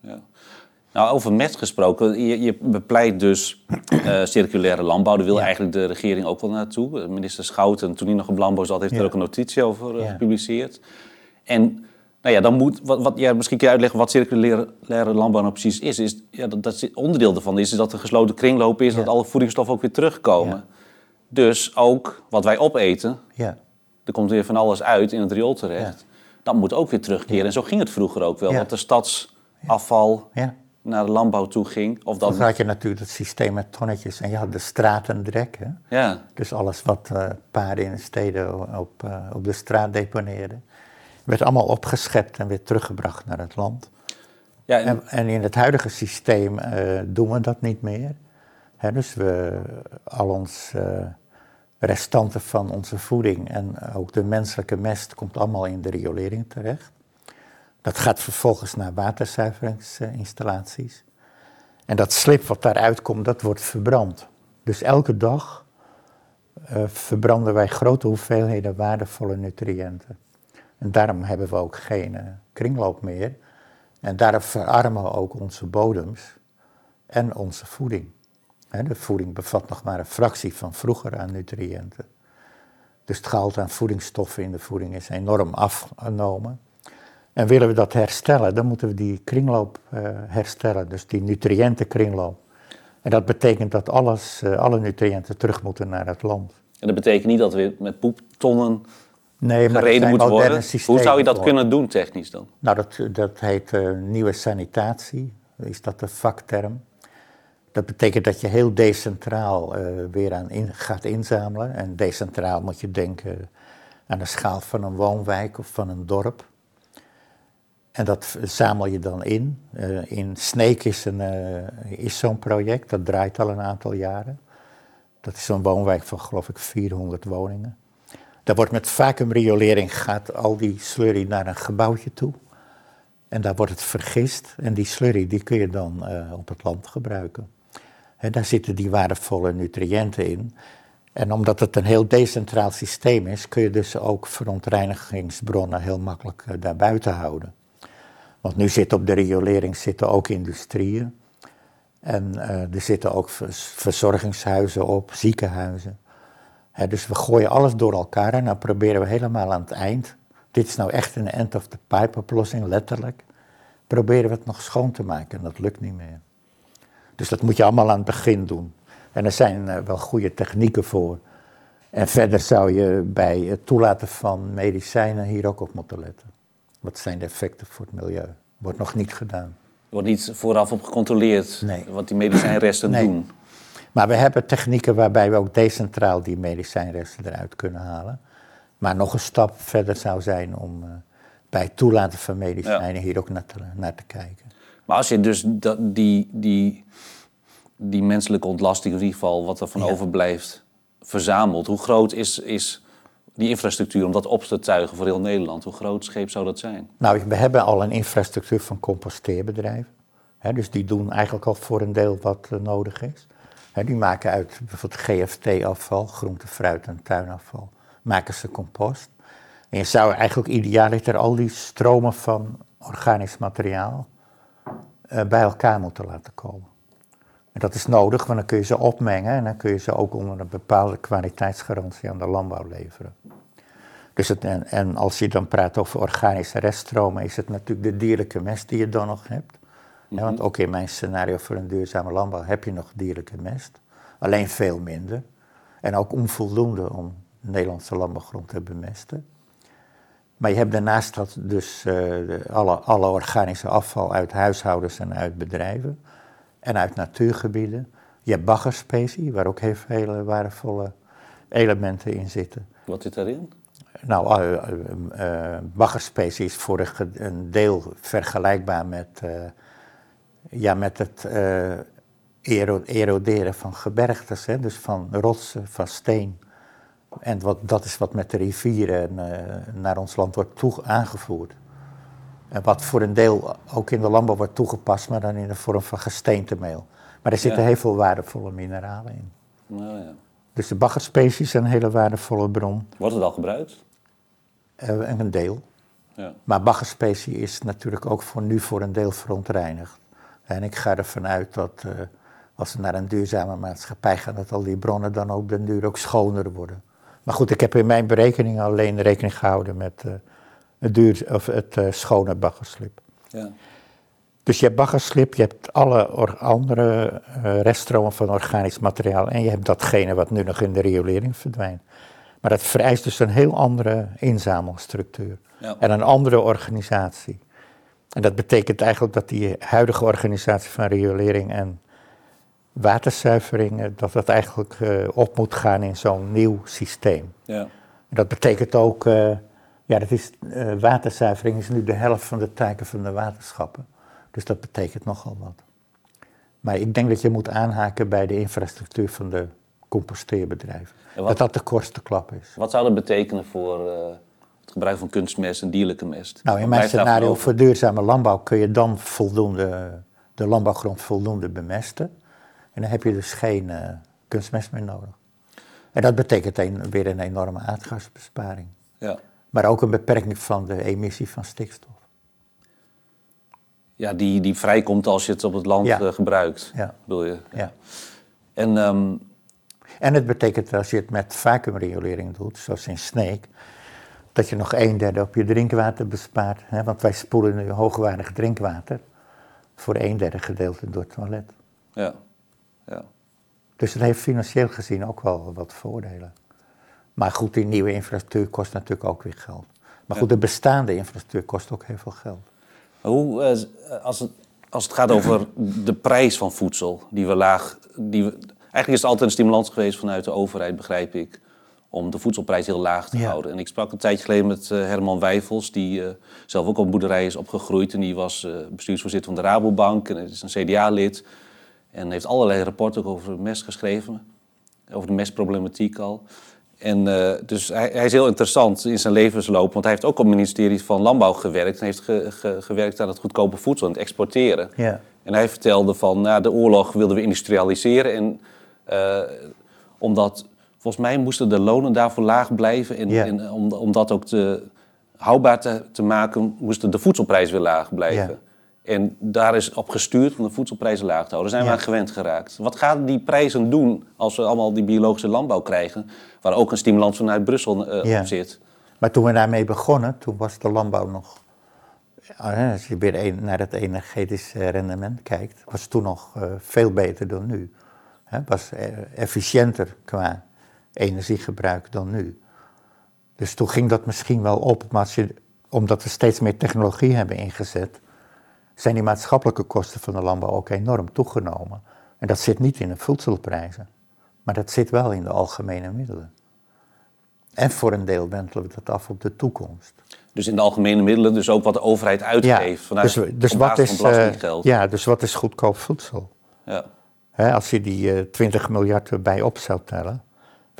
ja. Nou, over mest gesproken. Je, je bepleit dus eh, circulaire landbouw. Daar wil Ja. eigenlijk de regering ook wel naartoe. Minister Schouten, toen hij nog op landbouw zat, heeft Ja. er ook een notitie over eh, gepubliceerd. En nou ja, dan moet, wat, wat, ja, misschien kun je uitleggen wat circulaire landbouw nou precies is. is ja, dat, dat onderdeel daarvan is, is dat er gesloten kringloop is, Ja. dat alle voedingsstoffen ook weer terugkomen. Ja. Dus ook wat wij opeten, Ja. er komt weer van alles uit in het riool terecht. Dat moet ook weer terugkeren. En zo ging het vroeger ook wel. Dat de stadsafval ja. naar de landbouw toe ging. Of dat, Dan had je natuurlijk het systeem met tonnetjes en je had de stratendrek. Hè? ja, Dus alles wat eh, paarden in de steden op, eh, op de straat deponeerden, werd allemaal opgeschept en weer teruggebracht naar het land. ja, en- En, en in het huidige systeem eh, doen we dat niet meer. Hè, dus we, al ons eh, restanten van onze voeding en ook de menselijke mest komt allemaal in de riolering terecht. Dat gaat vervolgens naar waterzuiveringsinstallaties. En dat slip wat daaruit komt, dat wordt verbrand. Dus elke dag eh, verbranden wij grote hoeveelheden waardevolle nutriënten. En daarom hebben we ook geen eh, kringloop meer. En daardoor verarmen we ook onze bodems en onze voeding. de voeding bevat nog maar een fractie van vroeger aan nutriënten. Dus het gehalte aan voedingsstoffen in de voeding is enorm afgenomen. En willen we dat herstellen, dan moeten we die kringloop uh, herstellen, dus die nutriëntenkringloop. En dat betekent dat alles, uh, alle nutriënten terug moeten naar het land. En dat betekent niet dat we met poeptonnen nee, maar gereden moeten worden? Hoe zou je dat kunnen doen technisch dan? Nou, dat, dat heet uh, nieuwe sanitatie, is dat de vakterm. Dat betekent dat je heel decentraal weer aan in, gaat inzamelen. En decentraal moet je denken aan de schaal van een woonwijk of van een dorp. En dat zamel je dan in. Uh, in Sneek is, een, uh, is zo'n project, dat draait al een aantal jaren. Dat is zo'n woonwijk van geloof ik 400 woningen. Daar wordt met vacuümriolering gaat al die slurry naar een gebouwtje toe. En daar wordt het vergist en die slurry die kun je dan uh, op het land gebruiken. En daar zitten die waardevolle nutriënten in. En omdat het een heel decentraal systeem is, kun je dus ook verontreinigingsbronnen heel makkelijk daarbuiten houden. Want nu zitten op de riolering zitten ook industrieën. En uh, er zitten ook verzorgingshuizen op, ziekenhuizen. Dus we gooien alles door elkaar en dan proberen we helemaal aan het eind. Dit is nou echt een end of the pipe oplossing, letterlijk. Proberen we het nog schoon te maken en dat lukt niet meer. Dus dat moet je allemaal aan het begin doen. En er zijn uh, wel goede technieken voor. En verder zou je bij het toelaten van medicijnen hier ook op moeten letten. Wat zijn de effecten voor het milieu? Wordt nog niet gedaan. Er wordt niet vooraf op gecontroleerd wat die medicijnresten nee. doen. Maar we hebben technieken waarbij we ook decentraal die medicijnresten eruit kunnen halen. Maar nog een stap verder zou zijn om uh, bij het toelaten van medicijnen hier ook naar te, naar te, kijken. Maar als je dus dat, die, die, die menselijke ontlasting, in ieder geval wat er van overblijft, verzamelt, hoe groot is, is die infrastructuur om dat op te tuigen voor heel Nederland? Hoe groot scheep zou dat zijn? Nou, we hebben al een infrastructuur van composteerbedrijven. dus die doen eigenlijk al voor een deel wat uh, nodig is. Die maken uit bijvoorbeeld GFT-afval, groente, fruit en tuinafval, maken ze compost. En je zou eigenlijk idealiter al die stromen van organisch materiaal uh, bij elkaar moeten laten komen. En dat is nodig, want dan kun je ze opmengen en dan kun je ze ook onder een bepaalde kwaliteitsgarantie aan de landbouw leveren. Dus het, en, als je dan praat over organische reststromen, is het natuurlijk de dierlijke mest die je dan nog hebt. Want mhm. ook in mijn scenario voor een duurzame landbouw heb je nog dierlijke mest. Alleen veel minder. En ook onvoldoende om Nederlandse landbouwgrond te bemesten. Maar je hebt daarnaast dat dus uh, alle, alle organische afval uit huishoudens en uit bedrijven en uit natuurgebieden. Je hebt baggerspecie, waar ook heel veel waardevolle elementen in zitten. Wat zit daarin? Nou, uh, uh, baggerspecie is voor een deel vergelijkbaar met, ja, met het eroderen van gebergtes, hè? dus van rotsen, van steen. En wat, dat is wat met de rivieren naar ons land wordt toe aangevoerd. En wat voor een deel ook in de landbouw wordt toegepast, maar dan in de vorm van gesteentemeel. Maar er zitten heel veel waardevolle mineralen in. Nou, ja. Dus de baggerspecie is een hele waardevolle bron. Wordt het al gebruikt? Uh, een deel. Ja. Maar baggerspecie is natuurlijk ook voor nu voor een deel verontreinigd. En ik ga ervan uit dat uh, als we naar een duurzame maatschappij gaan, dat al die bronnen dan ook den duur ook schoner worden. Maar goed, ik heb in mijn berekeningen alleen rekening gehouden met uh, het, duur, of het uh, schone baggerslip. Ja. Dus je hebt baggerslip, je hebt alle andere reststromen van organisch materiaal en je hebt datgene wat nu nog in de riolering verdwijnt. Maar dat vereist dus een heel andere inzamelstructuur ja. en een andere organisatie. En dat betekent eigenlijk dat die huidige organisatie van riolering en waterzuivering, dat dat eigenlijk uh, op moet gaan in zo'n nieuw systeem. Ja. Dat betekent ook ja, dat is, uh, waterzuivering is nu de helft van de taken van de waterschappen. Dus dat betekent nogal wat. Maar ik denk dat je moet aanhaken bij de infrastructuur van de composteerbedrijven. dat dat de kortste klap is. Wat zou dat betekenen voor het gebruik van kunstmest en dierlijke mest? Nou, in mijn scenario voor duurzame landbouw kun je dan voldoende, de landbouwgrond voldoende bemesten. En dan heb je dus geen uh, kunstmest meer nodig. En dat betekent een, weer een enorme aardgasbesparing. Ja maar ook een beperking van de emissie van stikstof. ja, die, die vrijkomt als je het op het land Ja. eh, gebruikt, Ja. bedoel je? Ja. En ehm, En het betekent als je het met vacuümriolering doet, zoals in Sneek, dat je nog een derde op je drinkwater bespaart. Hè? Want wij spoelen nu hoogwaardig drinkwater voor een derde gedeelte door het toilet. ja, ja. Dus het heeft financieel gezien ook wel wat voordelen. Maar goed, die nieuwe infrastructuur kost natuurlijk ook weer geld. Maar goed, de bestaande infrastructuur kost ook heel veel geld. Hoe, eh, als, het, als het gaat over de prijs van voedsel, die we laag. Die we, eigenlijk is het altijd een stimulans geweest vanuit de overheid, begrijp ik, om de voedselprijs heel laag te Ja. houden. En ik sprak een tijdje geleden met eh, Herman Wijfels, die eh, zelf ook op boerderij is opgegroeid. En die was eh, bestuursvoorzitter van de Rabobank en is een CDA-lid. En heeft allerlei rapporten over mest geschreven, over de mestproblematiek al. En dus hij, hij is heel interessant in zijn levensloop, want hij heeft ook op het ministerie van Landbouw gewerkt. En heeft ge- ge- gewerkt aan het goedkope voedsel en het exporteren. Ja. En hij vertelde van, na de oorlog wilden we industrialiseren. En omdat, volgens mij moesten de lonen daarvoor laag blijven. En, en om, om dat ook te, houdbaar te, te maken, moesten de voedselprijzen weer laag blijven. En daar is op gestuurd om de voedselprijzen laag te houden. Daar zijn Ja. we aan gewend geraakt. Wat gaan die prijzen doen als we allemaal die biologische landbouw krijgen... waar ook een stimulans vanuit Brussel eh, Ja. op zit? Maar toen we daarmee begonnen, toen was de landbouw nog. Als je weer naar het energetisch eh, rendement kijkt, was het toen nog eh, veel beter dan nu. Het was eh, efficiënter qua energiegebruik dan nu. Dus toen ging dat misschien wel op, maar je, omdat we steeds meer technologie hebben ingezet, zijn die maatschappelijke kosten van de landbouw ook enorm toegenomen. En dat zit niet in de voedselprijzen, maar dat zit wel in de algemene middelen. En voor een deel wentelen we dat af op de toekomst. Dus in de algemene middelen, dus ook wat de overheid uitgeeft... vanuit dus, dus wat is, van eh, ja, dus wat is goedkoop voedsel? Ja. Als je die eh 20 miljard erbij op zou tellen.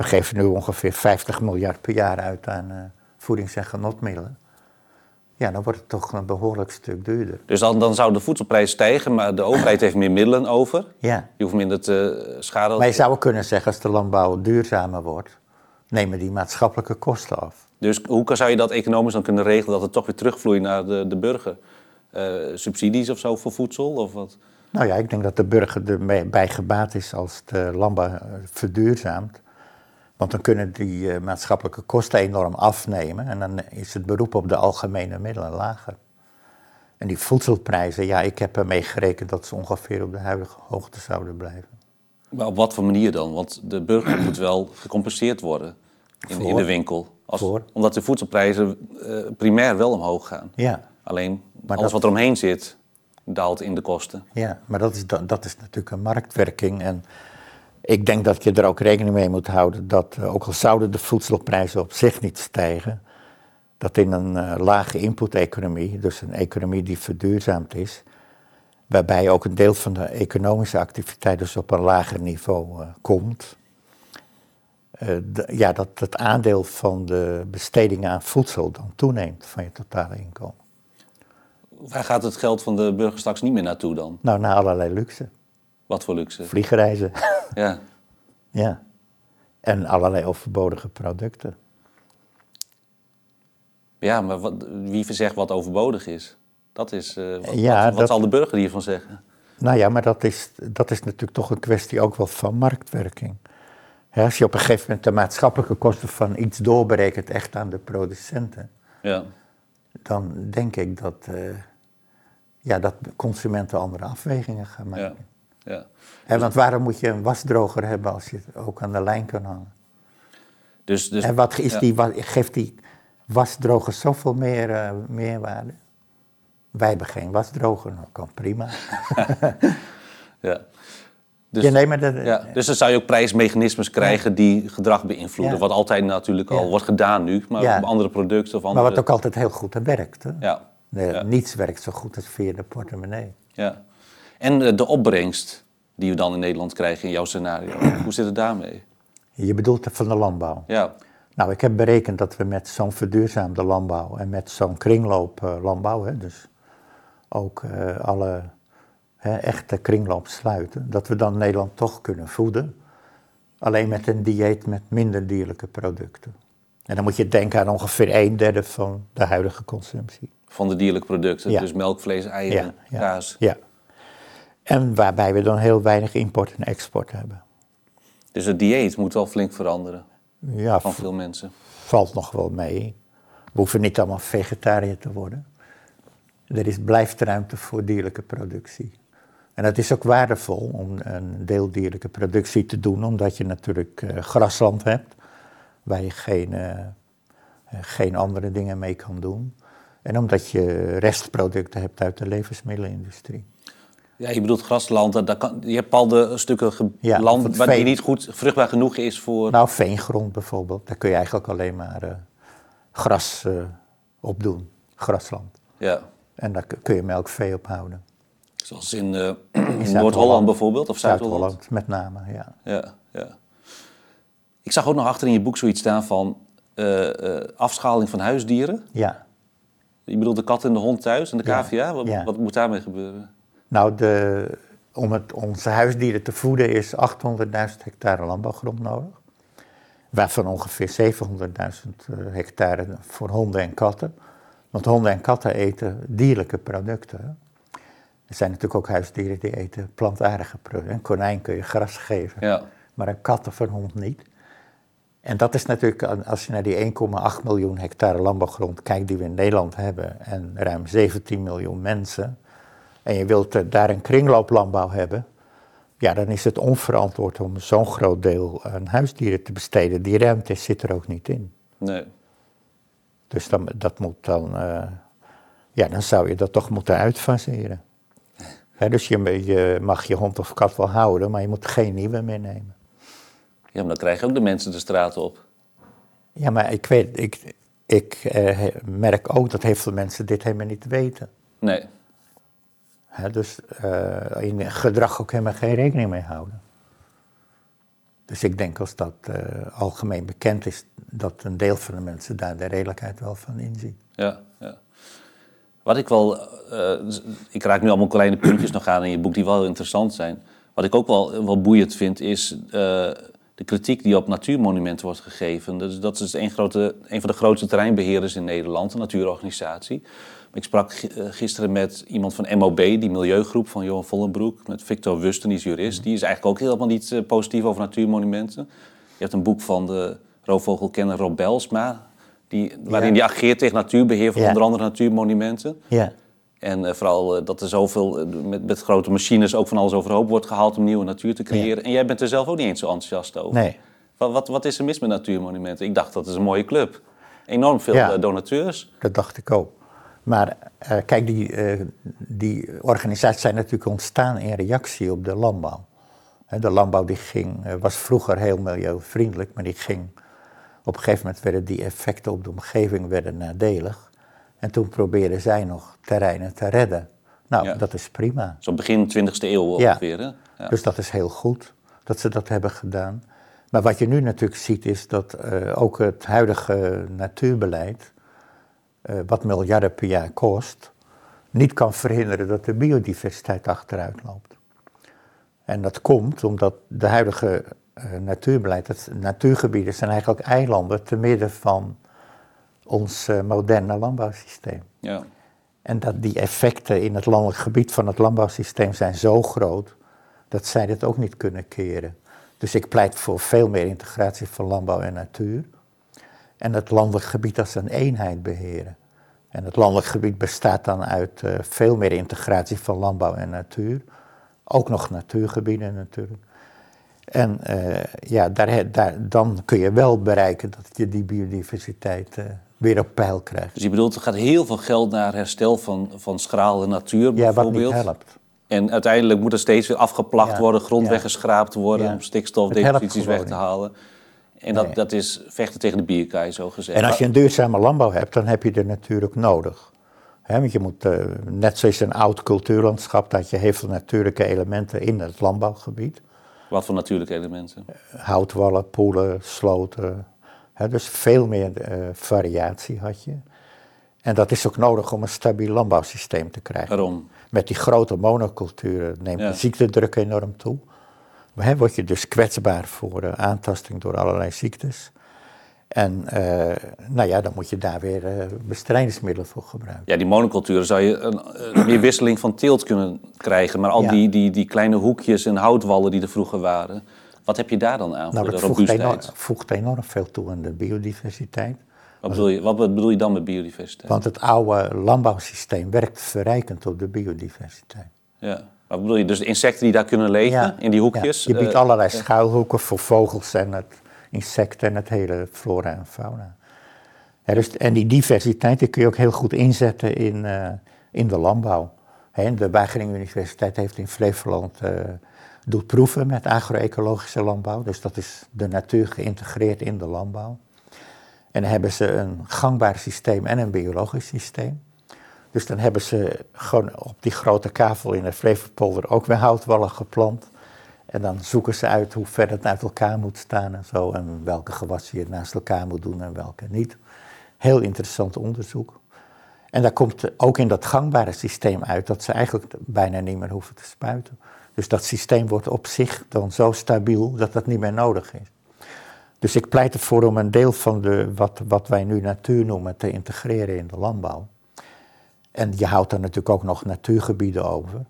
We geven nu ongeveer 50 miljard per jaar uit aan eh, voedings- en genotmiddelen. Ja, dan wordt het toch een behoorlijk stuk duurder. Dus dan, dan zou de voedselprijs stijgen, maar de overheid heeft meer middelen over. Ja. Je hoeft minder te schade. Maar je zou kunnen zeggen, als de landbouw duurzamer wordt, nemen die maatschappelijke kosten af. Dus hoe zou je dat economisch dan kunnen regelen dat het toch weer terugvloeit naar de, de burger? Eh, subsidies of zo voor voedsel? Of wat? Nou ja, ik denk dat de burger erbij gebaat is als de landbouw eh, verduurzaamt. Want dan kunnen die eh, maatschappelijke kosten enorm afnemen en dan is het beroep op de algemene middelen lager. En die voedselprijzen, ja, ik heb ermee gerekend dat ze ongeveer op de huidige hoogte zouden blijven. Maar op wat voor manier dan? Want de burger moet wel gecompenseerd worden in, de winkel. Als? Omdat de voedselprijzen eh, primair wel omhoog gaan. Ja, Alleen Maar alles dat- wat eromheen zit, daalt in de kosten. ja maar dat is, dat is natuurlijk een marktwerking. En ik denk dat je er ook rekening mee moet houden dat, eh, ook al zouden de voedselprijzen op zich niet stijgen, dat in een eh, lage input-economie, dus een economie die verduurzaamd is, waarbij ook een deel van de economische activiteit dus op een lager niveau eh, komt, ja, dat het aandeel van de bestedingen aan voedsel dan toeneemt van je totale inkomen. Waar gaat het geld van de burger straks niet meer naartoe dan? Nou, naar allerlei luxe, Wat voor luxe? vliegreizen, Ja. ja, en allerlei overbodige producten. Ja, maar wat, wie zegt wat overbodig is? Dat is, eh, wat, Ja, wat, wat dat- zal de burger hiervan zeggen? Nou ja, maar dat is, dat is natuurlijk toch een kwestie ook wel van marktwerking. Als je op een gegeven moment de maatschappelijke kosten van iets doorberekent echt aan de producenten, Ja. dan denk ik dat, eh, ja, dat consumenten andere afwegingen gaan maken. Ja. Ja. Want waarom moet je een wasdroger hebben als je het ook aan de lijn kan hangen? Dus, dus, en wat is ja. die, geeft die wasdroger zoveel meer eh, meerwaarde? Wij hebben geen wasdroger, nou kan prima. Ja. Dus, ja, nee, maar dat, ja, dus dan zou je ook prijsmechanismes krijgen die gedrag beïnvloeden. Wat altijd natuurlijk al wordt gedaan nu, maar op andere producten of maar andere... wat ook altijd heel goed werkt. Hè? Ja. Nee. Niets werkt zo goed als via de portemonnee. ja. En eh, de opbrengst die we dan in Nederland krijgen in jouw scenario. Hoe zit het daarmee? Je bedoelt van de landbouw. Ja. Nou, ik heb berekend dat we met zo'n verduurzaamde landbouw en met zo'n kringlooplandbouw, hè, dus ook eh, alle hè, echte kringloop sluiten, dat we dan Nederland toch kunnen voeden. Alleen met een dieet met minder dierlijke producten. En dan moet je denken aan ongeveer een derde van de huidige consumptie. van de dierlijke producten. Ja. Dus melk, vlees, eieren, ja. kaas. Ja. En waarbij we dan heel weinig import en export hebben. Dus het dieet moet wel flink veranderen Ja, van veel mensen. valt nog wel mee. We hoeven niet allemaal vegetariër te worden. Er is, blijft ruimte voor dierlijke productie. En het is ook waardevol om een deel dierlijke productie te doen, omdat je natuurlijk eh, grasland hebt, waar je geen, eh, geen andere dingen mee kan doen. En omdat je restproducten hebt uit de levensmiddelenindustrie. Ja, je bedoelt grasland, dat- kan, je hebt al de stukken Ja, land waar die niet goed vruchtbaar genoeg is voor... Nou, veengrond bijvoorbeeld, daar kun je eigenlijk alleen maar eh, gras eh, op doen, grasland. ja, En daar kun je melkvee op houden. zoals in, eh, in. Noord-Holland bijvoorbeeld, of Zuid-Holland. Zuid-Holland met name, ja. Ja, ja. Ik zag ook nog achter in je boek zoiets staan van afschaling van huisdieren. Ja, Je bedoelt de kat en de hond thuis en de Ja, cavia? Wat, wat moet daarmee gebeuren? Nou, de, om het, onze huisdieren te voeden is 800.000 hectare landbouwgrond nodig. Waarvan ongeveer 700.000 eh, hectare voor honden en katten. Want honden en katten eten dierlijke producten. Er zijn natuurlijk ook huisdieren die eten plantaardige producten. Een konijn kun je gras geven, Ja, maar een kat of een hond niet. En dat is natuurlijk, als je naar die 1,8 miljoen hectare landbouwgrond kijkt die we in Nederland hebben en ruim 17 miljoen mensen, en je wilt eh, daar een kringlooplandbouw hebben, ja, dan is het onverantwoord om zo'n groot deel aan huisdieren te besteden. Die ruimte zit er ook niet in. nee. Dus dan, dat moet dan, eh, ja, dan zou je dat toch moeten uitfaseren. Hè, dus je, je mag je hond of kat wel houden, maar je moet geen nieuwe meenemen. Ja, maar dan krijgen ook de mensen de straat op. Ja, maar ik weet, ik, ik eh, merk ook dat heel veel mensen dit helemaal niet weten. Nee. Dus eh, in gedrag ook helemaal geen rekening mee houden. Dus ik denk als dat eh, algemeen bekend is, dat een deel van de mensen daar de redelijkheid wel van inziet. Ja, ja. Wat ik wel, eh, ik raak nu allemaal kleine puntjes nog aan in je boek die wel interessant zijn. Wat ik ook wel, wel boeiend vind is de kritiek die op natuurmonumenten wordt gegeven. Dus dat is een, grote, een van de grootste terreinbeheerders in Nederland, een natuurorganisatie. Ik sprak eh, gisteren met iemand van MOB, die milieugroep van Johan Vollenbroek, met Victor Wusten, die is jurist. Die is eigenlijk ook helemaal niet eh, positief over natuurmonumenten. Je hebt een boek van de roofvogelkenner Rob Belsma, die, waarin Ja. die ageert tegen natuurbeheer van Ja. onder andere natuurmonumenten. Ja, En eh, vooral dat er zoveel met, met grote machines ook van alles overhoop wordt gehaald om nieuwe natuur te creëren. En jij bent er zelf ook niet eens zo enthousiast over. nee. Wat, wat, wat is er mis met natuurmonumenten? Ik dacht dat is een mooie club. Enorm veel donateurs. Dat dacht ik ook. Maar eh, kijk, die, eh, die organisaties zijn natuurlijk ontstaan in reactie op de landbouw. De landbouw die ging, eh, was vroeger heel milieuvriendelijk, maar die ging, op een gegeven moment werden die effecten op de omgeving werden nadelig. En toen probeerden zij nog terreinen te redden. Nou, Ja. dat is prima. Zo begin 20e eeuw Ja. ongeveer. Hè? Ja. Dus dat is heel goed dat ze dat hebben gedaan. Maar wat je nu natuurlijk ziet is dat ook het huidige natuurbeleid, wat miljarden per jaar kost, niet kan verhinderen dat de biodiversiteit achteruit loopt. En dat komt omdat de huidige eh, natuurbeleid, het natuurgebieden zijn eigenlijk eilanden te midden van ons eh, moderne landbouwsysteem. Ja. En dat die effecten in het landelijk gebied van het landbouwsysteem zijn zo groot dat zij dit ook niet kunnen keren. Dus ik pleit voor veel meer integratie van landbouw en natuur. En het landelijk gebied als een eenheid beheren. En het landelijk gebied bestaat dan uit eh, veel meer integratie van landbouw en natuur. Ook nog natuurgebieden natuurlijk. En eh, ja, daar, daar, dan kun je wel bereiken dat je die biodiversiteit eh, weer op peil krijgt. Dus je bedoelt, er gaat heel veel geld naar herstel van, van schrale natuur Ja, wat niet bijvoorbeeld. helpt. En uiteindelijk moet er steeds weer afgeplakt Ja, worden, grond ja. weggeschraapt worden Ja. om stikstofdeposities weg te halen. En dat, Nee. dat is vechten tegen de bierkaai, zo gezegd. En als je een duurzame landbouw hebt, dan heb je er natuurlijk nodig. Hè, want je moet, eh, net zoals een oud cultuurlandschap, dat je heel veel natuurlijke elementen in het landbouwgebied. Wat voor natuurlijke elementen? Houtwallen, poelen, sloten. Dus veel meer eh, variatie had je. En dat is ook nodig om een stabiel landbouwsysteem te krijgen. Waarom? Met die grote monoculturen neemt Ja. de ziektedruk enorm toe. Hè, word je dus kwetsbaar voor eh, aantasting door allerlei ziektes. En uh, nou ja, dan moet je daar weer uh, bestrijdingsmiddelen voor gebruiken. Ja, die monoculturen zou je een, meer wisseling van teelt kunnen krijgen. Maar al die, die, die kleine hoekjes en houtwallen die er vroeger waren, wat heb je daar dan aan nou, voor de dat voegt robuustheid? enorm, voegt enorm veel toe aan de biodiversiteit. Wat bedoel, je, wat bedoel je dan met biodiversiteit? Want het oude landbouwsysteem werkt verrijkend op de biodiversiteit. Ja. Wat bedoel je? Dus de insecten die daar kunnen leven, Ja, in die hoekjes? ja. Je biedt eh, allerlei schuilhoeken voor vogels en het insecten en het hele flora en fauna. Ja, dus, en die diversiteit die kun je ook heel goed inzetten in, eh, in de landbouw. De Wageningen Universiteit heeft in Flevoland eh, doet proeven met agro-ecologische landbouw. Dus dat is de natuur geïntegreerd in de landbouw. En dan hebben ze een gangbaar systeem en een biologisch systeem. Dus dan hebben ze gewoon op die grote kavel in de Flevopolder ook weer houtwallen geplant. En dan zoeken ze uit hoe ver het uit elkaar moet staan en zo. En welke gewassen je naast elkaar moet doen en welke niet. Heel interessant onderzoek. En daar komt ook in dat gangbare systeem uit dat ze eigenlijk bijna niet meer hoeven te spuiten. Dus dat systeem wordt op zich dan zo stabiel dat dat niet meer nodig is. Dus ik pleit ervoor om een deel van de, wat, wat wij nu natuur noemen te integreren in de landbouw. En je houdt er natuurlijk ook nog natuurgebieden over.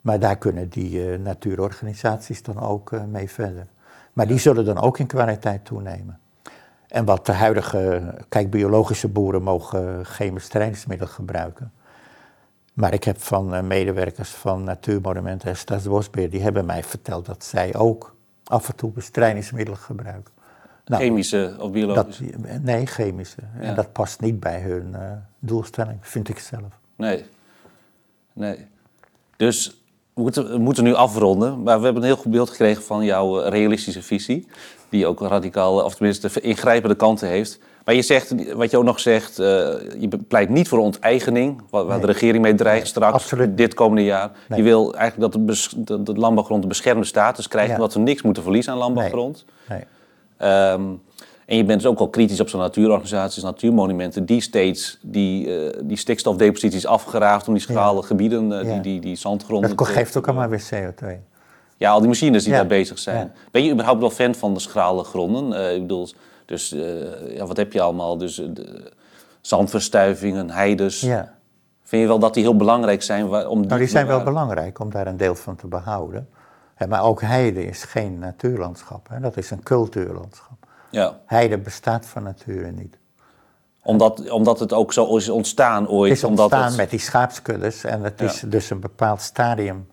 Maar daar kunnen die uh, natuurorganisaties dan ook uh, mee verder. Maar die zullen dan ook in kwaliteit toenemen. En wat de huidige, kijk, biologische boeren mogen geen bestrijdingsmiddelen gebruiken. Maar ik heb van medewerkers van Natuurmonumenten en Staatsbosbeheer, die hebben mij verteld dat zij ook af en toe bestrijdingsmiddelen gebruiken. Nou, chemische of biologische? Dat, nee, chemische. Ja. En dat past niet bij hun doelstelling, vind ik zelf. Nee. Nee. Dus we moeten, we moeten nu afronden, maar we hebben een heel goed beeld gekregen van jouw realistische visie. Die ook radicaal, of tenminste ingrijpende kanten heeft. Maar je zegt, wat je ook nog zegt, uh, je pleit niet voor onteigening, waar, waar nee. de regering mee dreigt nee, straks, absoluut. dit komende jaar. Nee. Je wil eigenlijk dat de, bes, de, de landbouwgrond een beschermde status krijgt, ja. omdat we niks moeten verliezen aan landbouwgrond. Nee. Um, en je bent dus ook wel kritisch op zo'n natuurorganisaties, natuurmonumenten, die steeds die, uh, die stikstofdeposities afgeraafd om die schrale ja. gebieden, uh, ja. die, die, die zandgronden. Dat geeft ook allemaal weer CO2. Ja, al die machines die Ja. daar bezig zijn. Ben je überhaupt wel fan van de schrale gronden? Uh, ik bedoel, dus ja, wat heb je allemaal? Dus de zandverstuivingen, heides. Ja. Vind je wel dat die heel belangrijk zijn? Waar, om die, Nou, die zijn wel belangrijk om daar een deel van te behouden. Maar ook heide is geen natuurlandschap, hè? dat is een cultuurlandschap. Ja, Heide bestaat van nature niet. omdat, omdat het ook zo is ontstaan ooit. Het is omdat ontstaan het- met die schaapskuddes en het is dus een bepaald stadium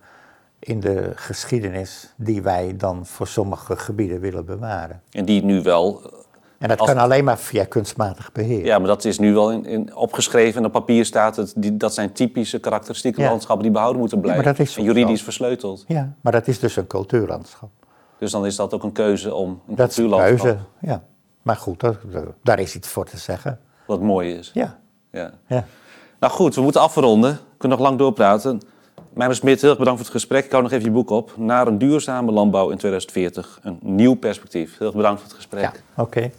in de geschiedenis die wij dan voor sommige gebieden willen bewaren. En die nu wel... En dat Als- kan alleen maar via kunstmatig beheer. Ja, maar dat is nu wel in, in, opgeschreven en op papier staat het. Die, dat zijn typische karakteristieke Ja. landschappen die behouden moeten blijven. maar dat is en juridisch versleuteld. Ja, maar dat is dus een cultuurlandschap. Dus dan is dat ook een keuze om een Dat is een cultuurlandschap keuze, ja. Maar goed, dat- dat- daar is iets voor te zeggen. wat mooi is. Ja, Ja. ja. Nou goed, we moeten afronden. We kunnen nog lang doorpraten. Mijmer Smit, heel erg bedankt voor het gesprek. Ik hou nog even je boek op. Naar een duurzame landbouw in 2040. Een nieuw perspectief. Heel erg bedankt voor het gesprek. ja. oké.